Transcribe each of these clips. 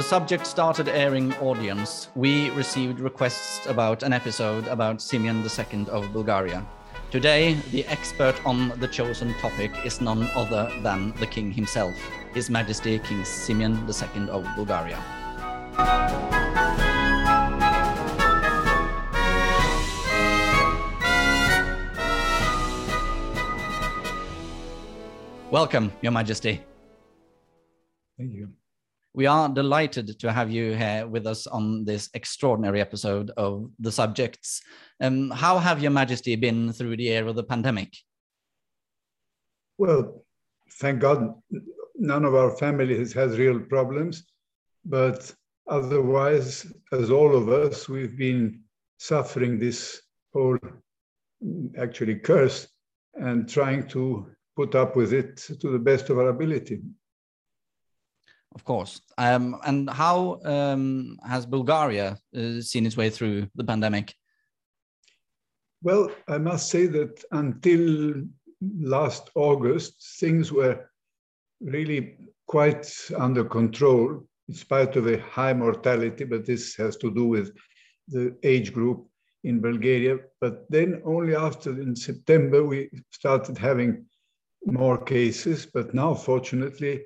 the subject started airing audience, we received requests about an episode about Simeon II of Bulgaria. Today, the expert on the chosen topic is none other than the king himself, His Majesty King Simeon II of Bulgaria. Welcome, Your Majesty. Thank you. We are delighted to have you here with us on this extraordinary episode of The Subjects. Um, how have Your Majesty been through the year of the pandemic? Well, thank God, none of our families has had real problems, but otherwise, as all of us, we've been suffering this whole actually curse and trying to put up with it to the best of our ability. Of course. Um, and how um, has Bulgaria uh, seen its way through the pandemic? Well, I must say that until last August, things were really quite under control in spite of a high mortality, but this has to do with the age group in Bulgaria. But then only after in September, we started having more cases, but now fortunately,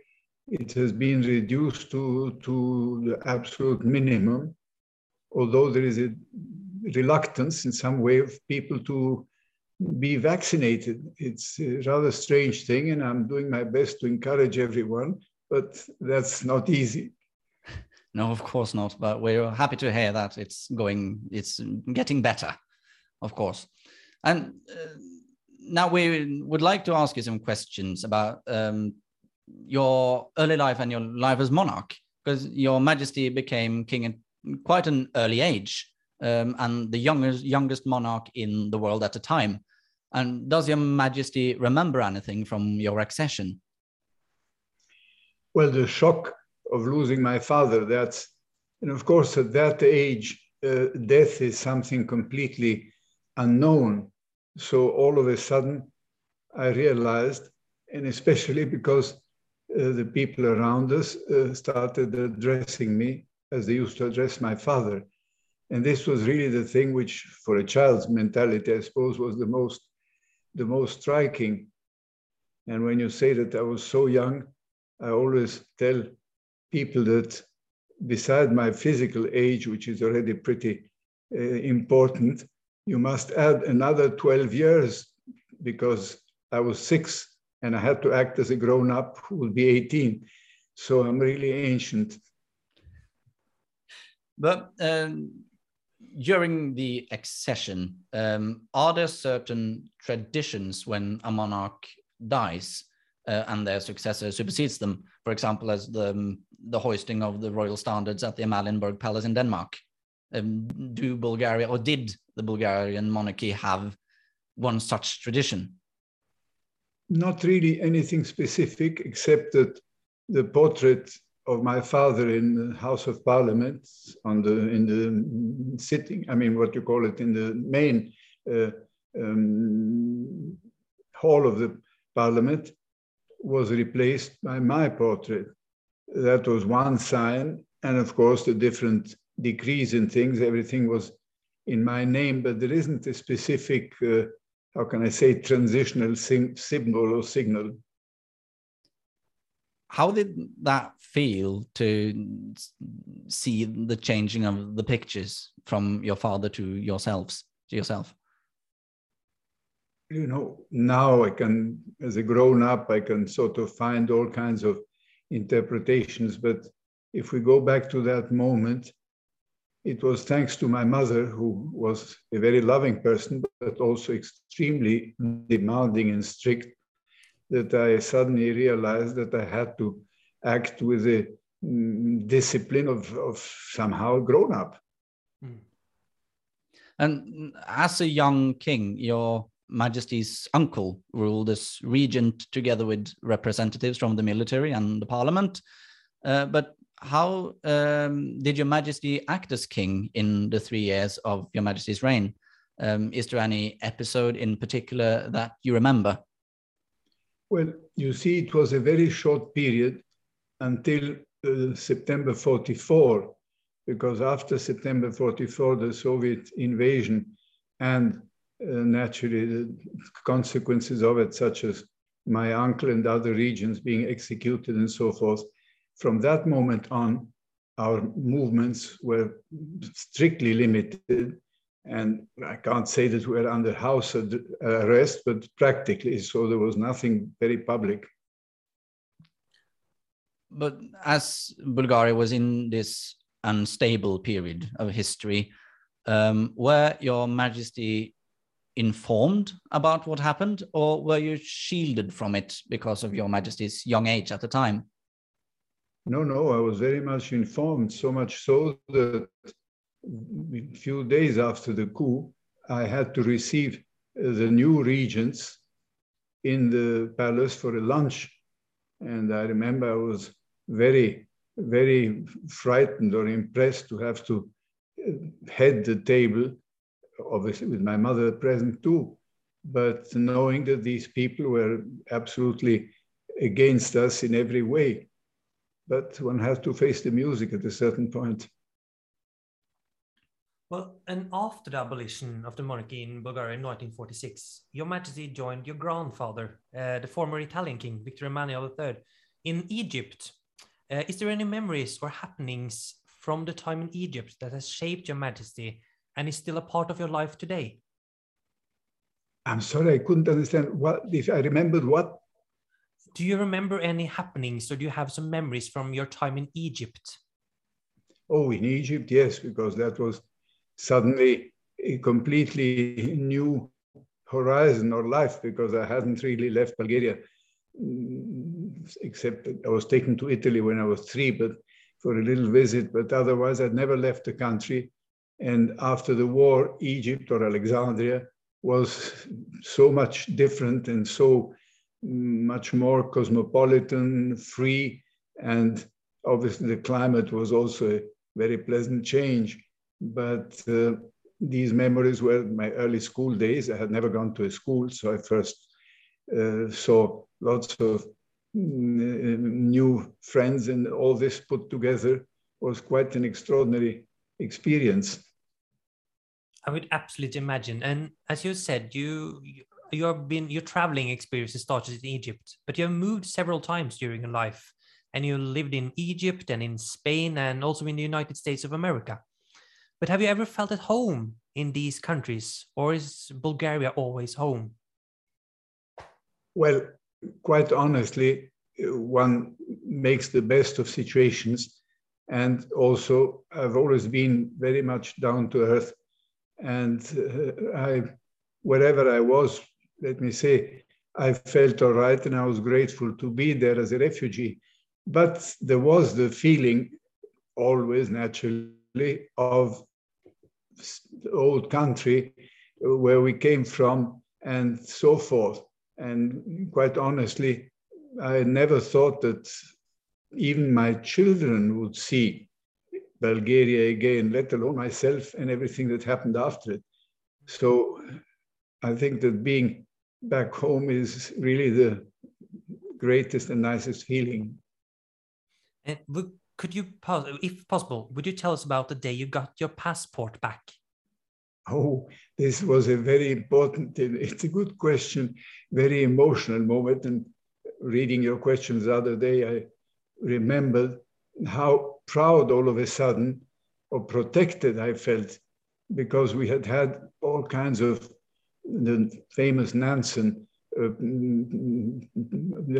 it has been reduced to, to the absolute minimum, although there is a reluctance in some way of people to be vaccinated. It's a rather strange thing, and I'm doing my best to encourage everyone, but that's not easy. No, of course not. But we're happy to hear that it's going, it's getting better, of course. And uh, now we would like to ask you some questions about um, your early life and your life as monarch, because your Majesty became king at quite an early age um, and the youngest youngest monarch in the world at the time. And does your Majesty remember anything from your accession? Well, the shock of losing my father. That's and of course at that age, uh, death is something completely unknown. So all of a sudden, I realized, and especially because the people around us uh, started addressing me as they used to address my father. And this was really the thing which, for a child's mentality, I suppose, was the most, the most striking. And when you say that I was so young, I always tell people that beside my physical age, which is already pretty uh, important, you must add another 12 years because I was six and I had to act as a grown up who will be 18. So I'm really ancient. But um, during the accession, um, are there certain traditions when a monarch dies uh, and their successor supersedes them? For example, as the, um, the hoisting of the royal standards at the Amalienborg Palace in Denmark. Um, do Bulgaria or did the Bulgarian monarchy have one such tradition? Not really anything specific, except that the portrait of my father in the House of Parliament on the in the sitting, I mean, what you call it, in the main uh, um, hall of the Parliament, was replaced by my portrait. That was one sign, and of course, the different decrees and things, everything was in my name, but there isn't a specific uh, how can I say, transitional symbol or signal. How did that feel to see the changing of the pictures from your father to yourselves, to yourself? You know, now I can, as a grown up, I can sort of find all kinds of interpretations. But if we go back to that moment, it was thanks to my mother, who was a very loving person, but also extremely demanding and strict, that I suddenly realized that I had to act with a mm, discipline of, of somehow grown up. Hmm. And as a young king, your Majesty's uncle ruled as regent together with representatives from the military and the parliament. Uh, but how um, did Your Majesty act as king in the three years of Your Majesty's reign? Um, is there any episode in particular that you remember? Well, you see, it was a very short period until uh, September 44, because after September 44, the Soviet invasion and uh, naturally the consequences of it, such as my uncle and other regents being executed and so forth, from that moment on, our movements were strictly limited. And I can't say that we were under house arrest, but practically, so there was nothing very public. But as Bulgaria was in this unstable period of history, um, were Your Majesty informed about what happened, or were you shielded from it because of Your Majesty's young age at the time? No, no, I was very much informed, so much so that a few days after the coup, I had to receive the new regents in the palace for a lunch. And I remember I was very, very frightened or impressed to have to uh, head the table, obviously with my mother present too, but knowing that these people were absolutely against us in every way but one has to face the music at a certain point. Well, and after the abolition of the monarchy in Bulgaria in 1946, Your Majesty joined your grandfather, uh, the former Italian king, Victor Emmanuel III, in Egypt. Uh, is there any memories or happenings from the time in Egypt that has shaped Your Majesty and is still a part of your life today? I'm sorry, I couldn't understand what if I remembered what do you remember any happenings or do you have some memories from your time in Egypt? Oh, in Egypt, yes, because that was suddenly a completely new horizon or life because I hadn't really left Bulgaria, mm, except I was taken to Italy when I was three, but for a little visit. But otherwise, I'd never left the country. And after the war, Egypt or Alexandria was so much different and so much more cosmopolitan, free, and obviously the climate was also a very pleasant change. But uh, these memories were my early school days. I had never gone to a school, so I first uh, saw lots of new friends, and all this put together was quite an extraordinary experience. I would absolutely imagine. And as you said, you you have been your traveling experience started in Egypt, but you have moved several times during your life, and you lived in Egypt and in Spain and also in the United States of America. But have you ever felt at home in these countries, or is Bulgaria always home? Well, quite honestly, one makes the best of situations. And also, I've always been very much down to earth. And uh, I, wherever I was, let me say, I felt all right and I was grateful to be there as a refugee. But there was the feeling, always naturally, of the old country uh, where we came from and so forth. And quite honestly, I never thought that even my children would see Bulgaria again, let alone myself and everything that happened after it. So I think that being back home is really the greatest and nicest feeling. And could you, if possible, would you tell us about the day you got your passport back? Oh, this was a very important, it's a good question, very emotional moment. And reading your questions the other day, I remembered how proud all of a sudden or protected I felt because we had had all kinds of the famous Nansen, uh,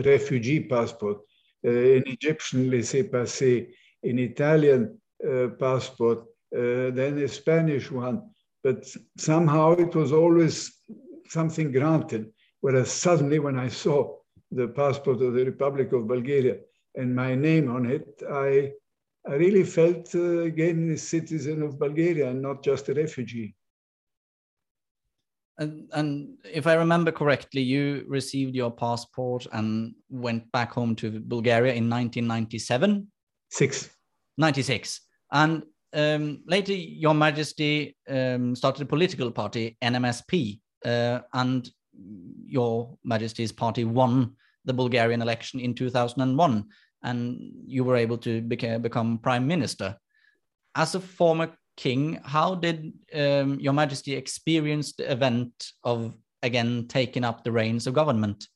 refugee passport, uh, an Egyptian laissez-passer, an Italian uh, passport, uh, then a Spanish one. But somehow it was always something granted. Whereas suddenly when I saw the passport of the Republic of Bulgaria and my name on it, I, I really felt uh, again a citizen of Bulgaria and not just a refugee. And, and if I remember correctly, you received your passport and went back home to Bulgaria in 1997? Six. 96. And um, later, Your Majesty um, started a political party, NMSP, uh, and Your Majesty's party won the Bulgarian election in 2001. and you were able to beca- become prime minister. As a former king, how did um, Your Majesty experience the event of again taking up the reins of government?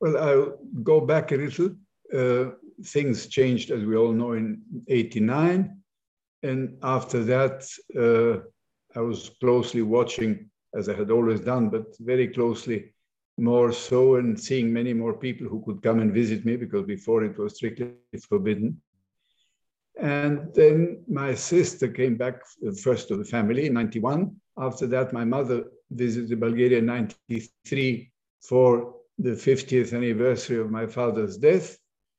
Well, I'll go back a little. Uh, things changed, as we all know, in 89. And after that, uh, I was closely watching, as I had always done, but very closely more so, and seeing many more people who could come and visit me because before it was strictly forbidden. And then my sister came back first to the family in 91. After that, my mother visited Bulgaria in 93 for the 50th anniversary of my father's death.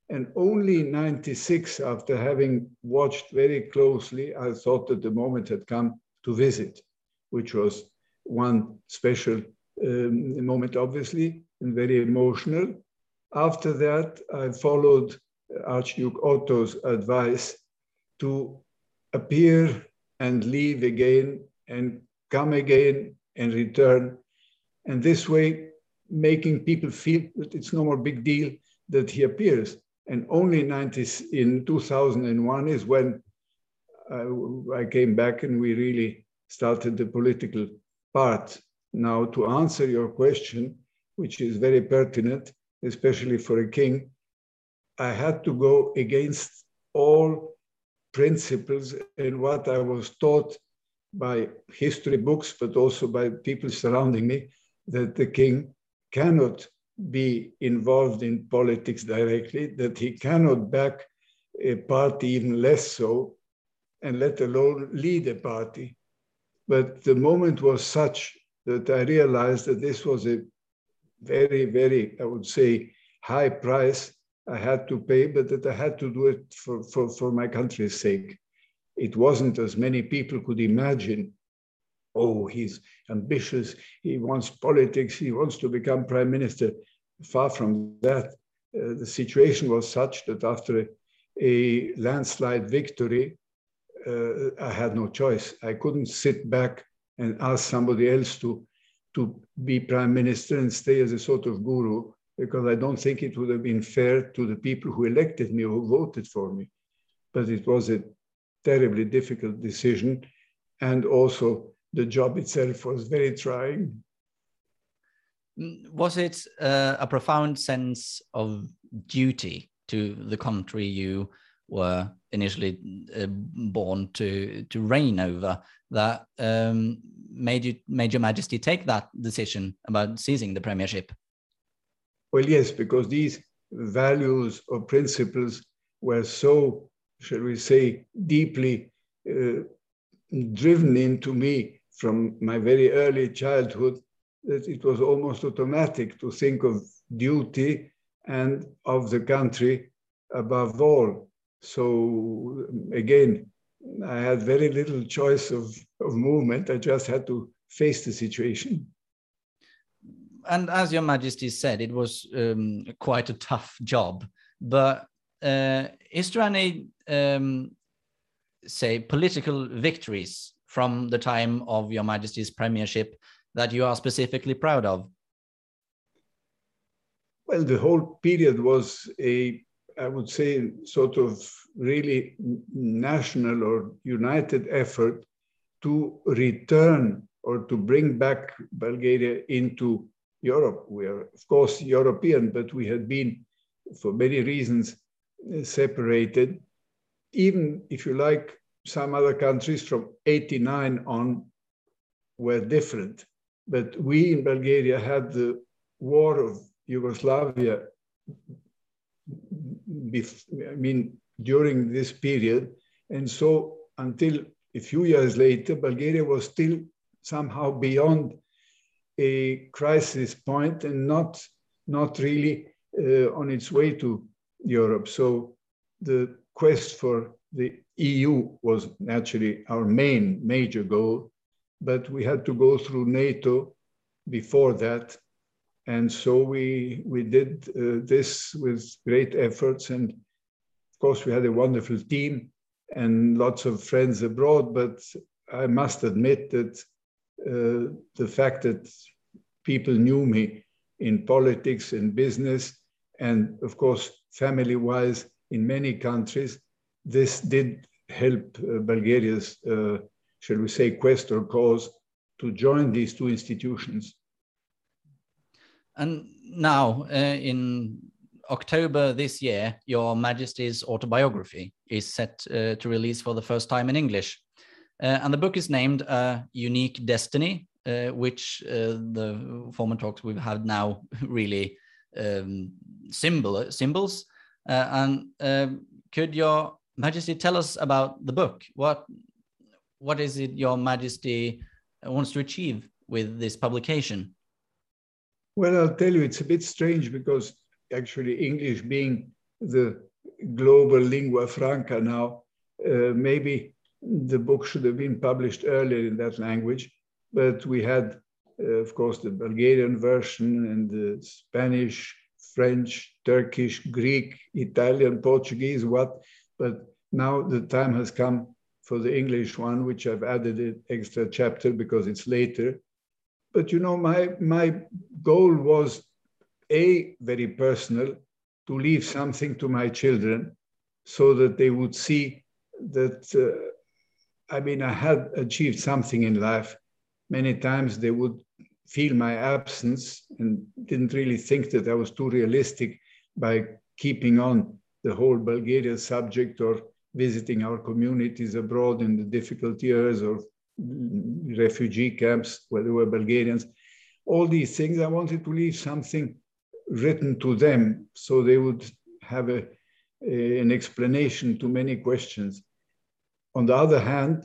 And only in 96, after having watched very closely, I thought that the moment had come to visit, which was one special um, moment, obviously, and very emotional. After that, I followed Archduke Otto's advice to appear and leave again and come again and return. And this way, making people feel that it's no more big deal that he appears. And only 90, in 2001 is when I, I came back and we really started the political part. Now, to answer your question, which is very pertinent, especially for a king, I had to go against all principles and what I was taught by history books, but also by people surrounding me, that the king cannot be involved in politics directly, that he cannot back a party, even less so, and let alone lead a party. But the moment was such that I realized that this was a very, very, I would say, high price I had to pay, but that I had to do it for, for, for my country's sake. It wasn't as many people could imagine. Oh, he's ambitious, he wants politics, he wants to become prime minister. Far from that. Uh, the situation was such that after a, a landslide victory, uh, I had no choice. I couldn't sit back and ask somebody else to, to be prime minister and stay as a sort of guru, because I don't think it would have been fair to the people who elected me, or who voted for me. But it was a terribly difficult decision. And also, the job itself was very trying. Was it uh, a profound sense of duty to the country you were initially uh, born to to reign over that um, made you made your majesty take that decision about seizing the premiership well yes because these values or principles were so shall we say deeply uh, driven into me from my very early childhood that it was almost automatic to think of duty and of the country above all so again, I had very little choice of, of movement. I just had to face the situation. And as Your Majesty said, it was um, quite a tough job. But uh, is there any, um, say, political victories from the time of Your Majesty's premiership that you are specifically proud of? Well, the whole period was a I would say, sort of really national or united effort to return or to bring back Bulgaria into Europe. We are, of course, European, but we had been, for many reasons, uh, separated. Even if you like, some other countries from 89 on were different. But we in Bulgaria had the war of Yugoslavia I mean, during this period. And so until a few years later, Bulgaria was still somehow beyond a crisis point and not, not really uh, on its way to Europe. So the quest for the EU was naturally our main major goal, but we had to go through NATO before that and so we, we did uh, this with great efforts. And of course, we had a wonderful team and lots of friends abroad. But I must admit that the fact that people knew me in politics and business, and of course, family wise in many countries, this did help uh, Bulgaria's, uh, shall we say, quest or cause to join these two institutions. And now, uh, in October this year, Your Majesty's autobiography is set uh, to release for the first time in English. Uh, and the book is named A Unique Destiny, uh, which uh, the former talks we've had now really um, symbol, symbols. And um, could Your Majesty tell us about the book? What, what is it Your Majesty wants to achieve with this publication? Well, I'll tell you, it's a bit strange because actually English being the global lingua franca now, uh, maybe the book should have been published earlier in that language, but we had, uh, of course, the Bulgarian version and the Spanish, French, Turkish, Greek, Italian, Portuguese, what, but now the time has come for the English one, which I've added an extra chapter because it's later. But you know, my, my goal was a very personal to leave something to my children so that they would see that uh, i mean i had achieved something in life many times they would feel my absence and didn't really think that i was too realistic by keeping on the whole bulgaria subject or visiting our communities abroad in the difficult years or refugee camps where there were bulgarians all these things i wanted to leave something written to them so they would have a, a, an explanation to many questions. On the other hand,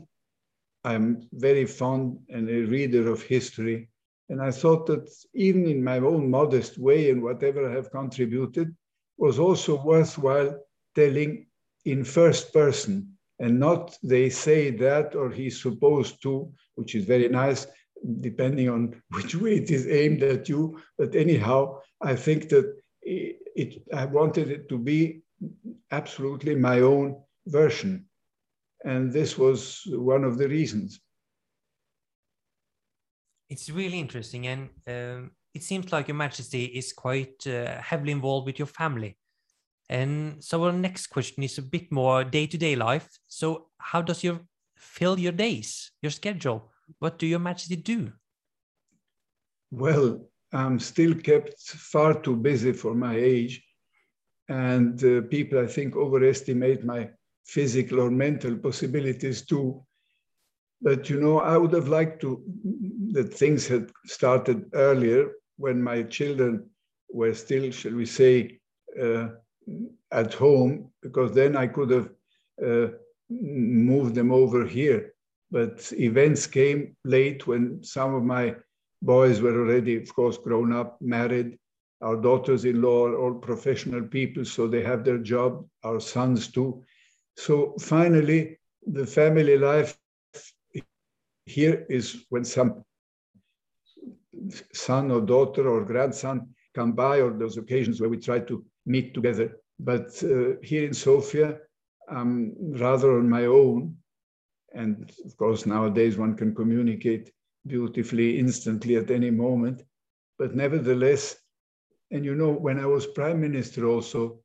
I'm very fond and a reader of history. And I thought that even in my own modest way and whatever I have contributed was also worthwhile telling in first person and not they say that or he's supposed to, which is very nice, depending on which way it is aimed at you. But anyhow, I think that it, it, I wanted it to be absolutely my own version. And this was one of the reasons. It's really interesting. And um, it seems like Your Majesty is quite uh, heavily involved with your family. And so our next question is a bit more day-to-day life. So how does you fill your days, your schedule? What do your majesty do? Well, I'm still kept far too busy for my age. And uh, people, I think, overestimate my physical or mental possibilities too. But, you know, I would have liked to, that things had started earlier when my children were still, shall we say, uh, at home, because then I could have uh, moved them over here but events came late when some of my boys were already, of course, grown up, married. Our daughters in law are all professional people, so they have their job, our sons too. So finally, the family life here is when some son or daughter or grandson come by, or those occasions where we try to meet together. But uh, here in Sofia, I'm rather on my own. And of course, nowadays one can communicate beautifully, instantly at any moment. But nevertheless, and you know, when I was prime minister, also,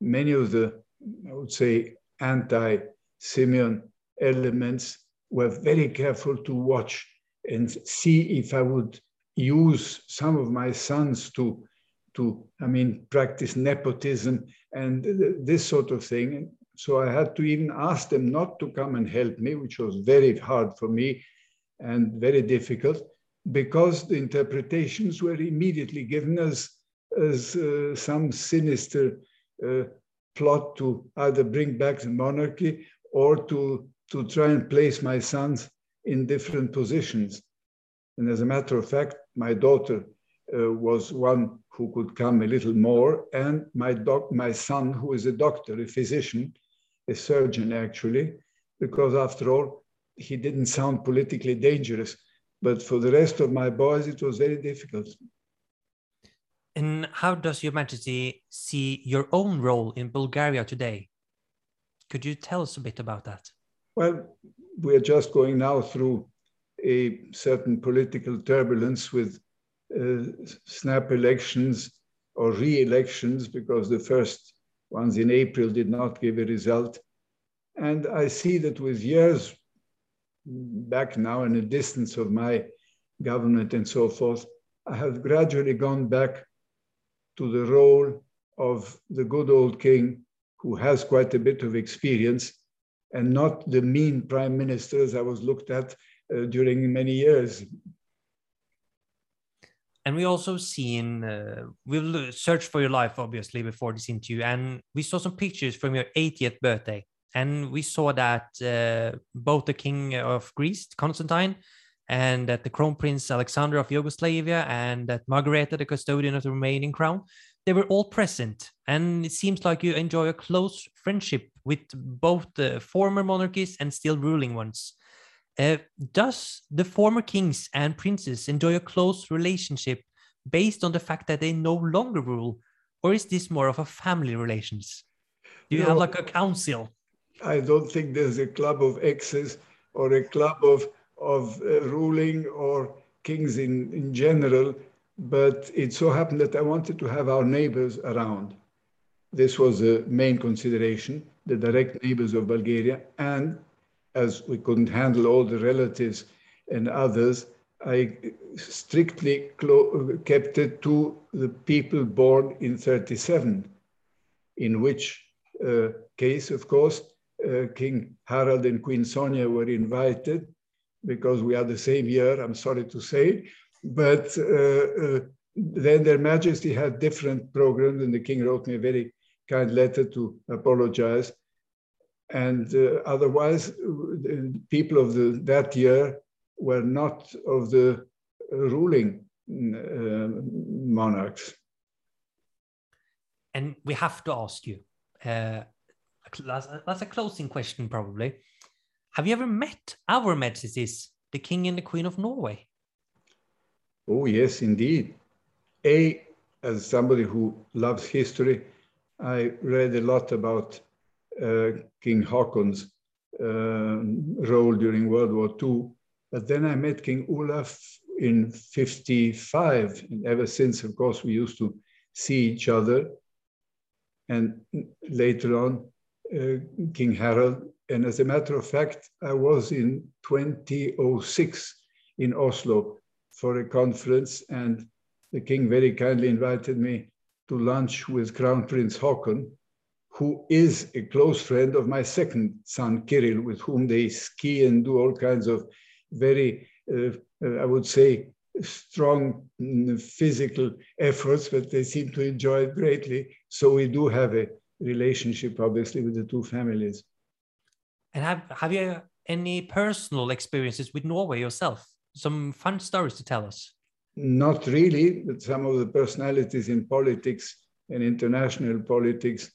many of the, I would say, anti Simeon elements were very careful to watch and see if I would use some of my sons to, to I mean, practice nepotism and this sort of thing. So I had to even ask them not to come and help me, which was very hard for me and very difficult because the interpretations were immediately given as, as uh, some sinister uh, plot to either bring back the monarchy or to, to try and place my sons in different positions. And as a matter of fact, my daughter uh, was one who could come a little more, and my, doc- my son, who is a doctor, a physician, a surgeon actually, because after all, he didn't sound politically dangerous. But for the rest of my boys, it was very difficult. And how does Your Majesty see your own role in Bulgaria today? Could you tell us a bit about that? Well, we are just going now through a certain political turbulence with uh, snap elections or re elections because the first ones in April did not give a result. And I see that with years back now in the distance of my government and so forth, I have gradually gone back to the role of the good old king who has quite a bit of experience and not the mean prime ministers I was looked at uh, during many years. And we also seen uh, we'll search for your life obviously before this interview, and we saw some pictures from your 80th birthday, and we saw that uh, both the king of Greece, Constantine, and that the crown prince Alexander of Yugoslavia, and that Margareta, the custodian of the Romanian crown, they were all present. And it seems like you enjoy a close friendship with both the former monarchies and still ruling ones. Uh, does the former kings and princes enjoy a close relationship based on the fact that they no longer rule, or is this more of a family relations? Do you no, have like a council? I don't think there's a club of exes or a club of of uh, ruling or kings in, in general, but it so happened that I wanted to have our neighbors around. This was the main consideration, the direct neighbors of Bulgaria. And as we couldn't handle all the relatives and others, I strictly kept it to the people born in 37, in which uh, case, of course, uh, King Harald and Queen Sonja were invited because we are the same year, I'm sorry to say. But uh, uh, then their majesty had different programs, and the king wrote me a very kind letter to apologize. And uh, otherwise, the people of the, that year were not of the ruling monarchs. And we have to ask you, uh, that's, that's a closing question, probably. Have you ever met our majesties, the King and the Queen of Norway? Oh, yes, indeed. A, as somebody who loves history, I read a lot about uh, King Haakon's uh, role during World War II. But then I met King Olaf in 55. And ever since, of course, we used to see each other. And later on, uh, King Harald and as a matter of fact, I was in 2006 in Oslo for a conference, and the king very kindly invited me to lunch with Crown Prince Haakon, who is a close friend of my second son, Kirill, with whom they ski and do all kinds of very, uh, uh, I would say, strong mm, physical efforts, but they seem to enjoy it greatly. So we do have a relationship, obviously, with the two families. And have have you any personal experiences with Norway yourself? Some fun stories to tell us? Not really, but some of the personalities in politics and international politics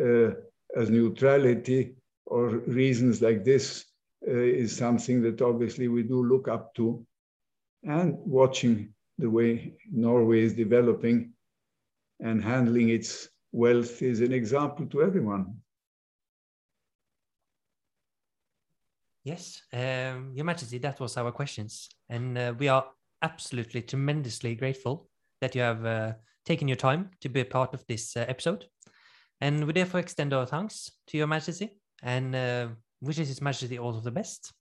uh, as neutrality or reasons like this uh, is something that obviously we do look up to. And watching the way Norway is developing and handling its wealth is an example to everyone. Yes, um, Your Majesty, that was our questions. And uh, we are absolutely tremendously grateful that you have uh, taken your time to be a part of this uh, episode. And we therefore extend our thanks to Your Majesty and uh, wishes His Majesty all of the best.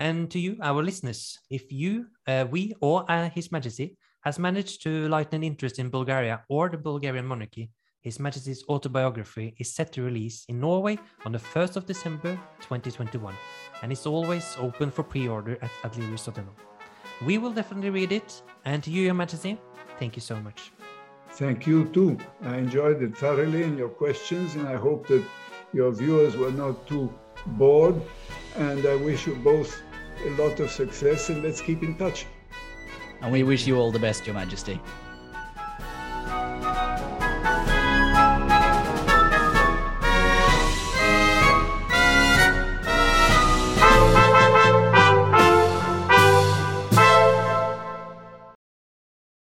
And to you, our listeners, if you, uh, we, or uh, His Majesty has managed to lighten an interest in Bulgaria or the Bulgarian monarchy, his Majesty's autobiography is set to release in Norway on the 1st of December 2021 and is always open for pre-order at adlibris.no. We will definitely read it, and to you, Your Majesty, thank you so much. Thank you too. I enjoyed it thoroughly and your questions, and I hope that your viewers were not too bored. And I wish you both a lot of success, and let's keep in touch. And we wish you all the best, Your Majesty.